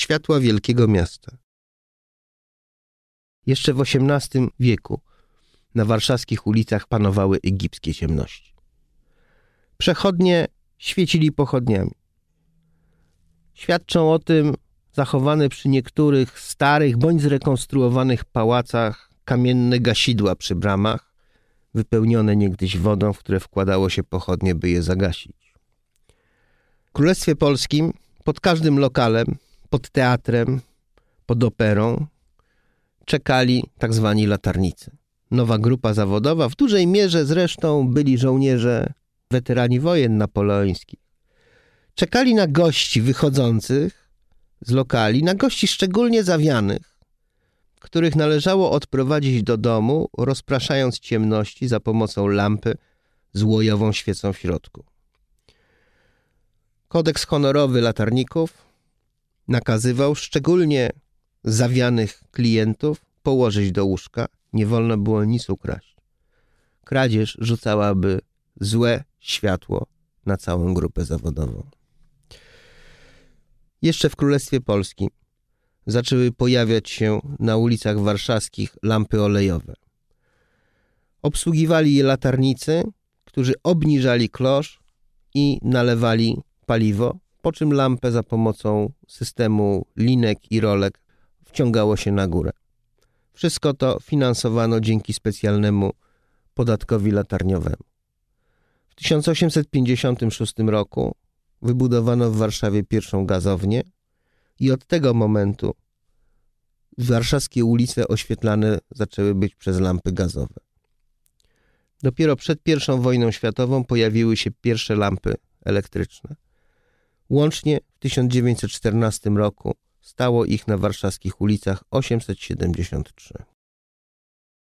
światła wielkiego miasta. Jeszcze w XVIII wieku na warszawskich ulicach panowały egipskie ciemności. Przechodnie świecili pochodniami. Świadczą o tym zachowane przy niektórych starych bądź zrekonstruowanych pałacach kamienne gasidła przy bramach, wypełnione niegdyś wodą, w które wkładało się pochodnie, by je zagasić. W Królestwie Polskim pod każdym lokalem, pod teatrem, pod operą czekali tak zwani latarnicy. Nowa grupa zawodowa, w dużej mierze zresztą byli żołnierze, weterani wojen napoleońskich. Czekali na gości wychodzących z lokali, na gości szczególnie zawianych, których należało odprowadzić do domu, rozpraszając ciemności za pomocą lampy z łojową świecą w środku. Kodeks honorowy latarników nakazywał szczególnie zawianych klientów położyć do łóżka. Nie wolno było nic ukraść. Kradzież rzucałaby złe światło na całą grupę zawodową. Jeszcze w Królestwie Polskim zaczęły pojawiać się na ulicach warszawskich lampy olejowe. Obsługiwali je latarnicy, którzy obniżali klosz i nalewali paliwo, po czym lampę za pomocą systemu linek i rolek wciągało się na górę. Wszystko to finansowano dzięki specjalnemu podatkowi latarniowemu. W 1856 roku wybudowano w Warszawie pierwszą gazownię i od tego momentu warszawskie ulice oświetlane zaczęły być przez lampy gazowe. Dopiero przed I wojną światową pojawiły się pierwsze lampy elektryczne. Łącznie w 1914 roku stało ich na warszawskich ulicach 873.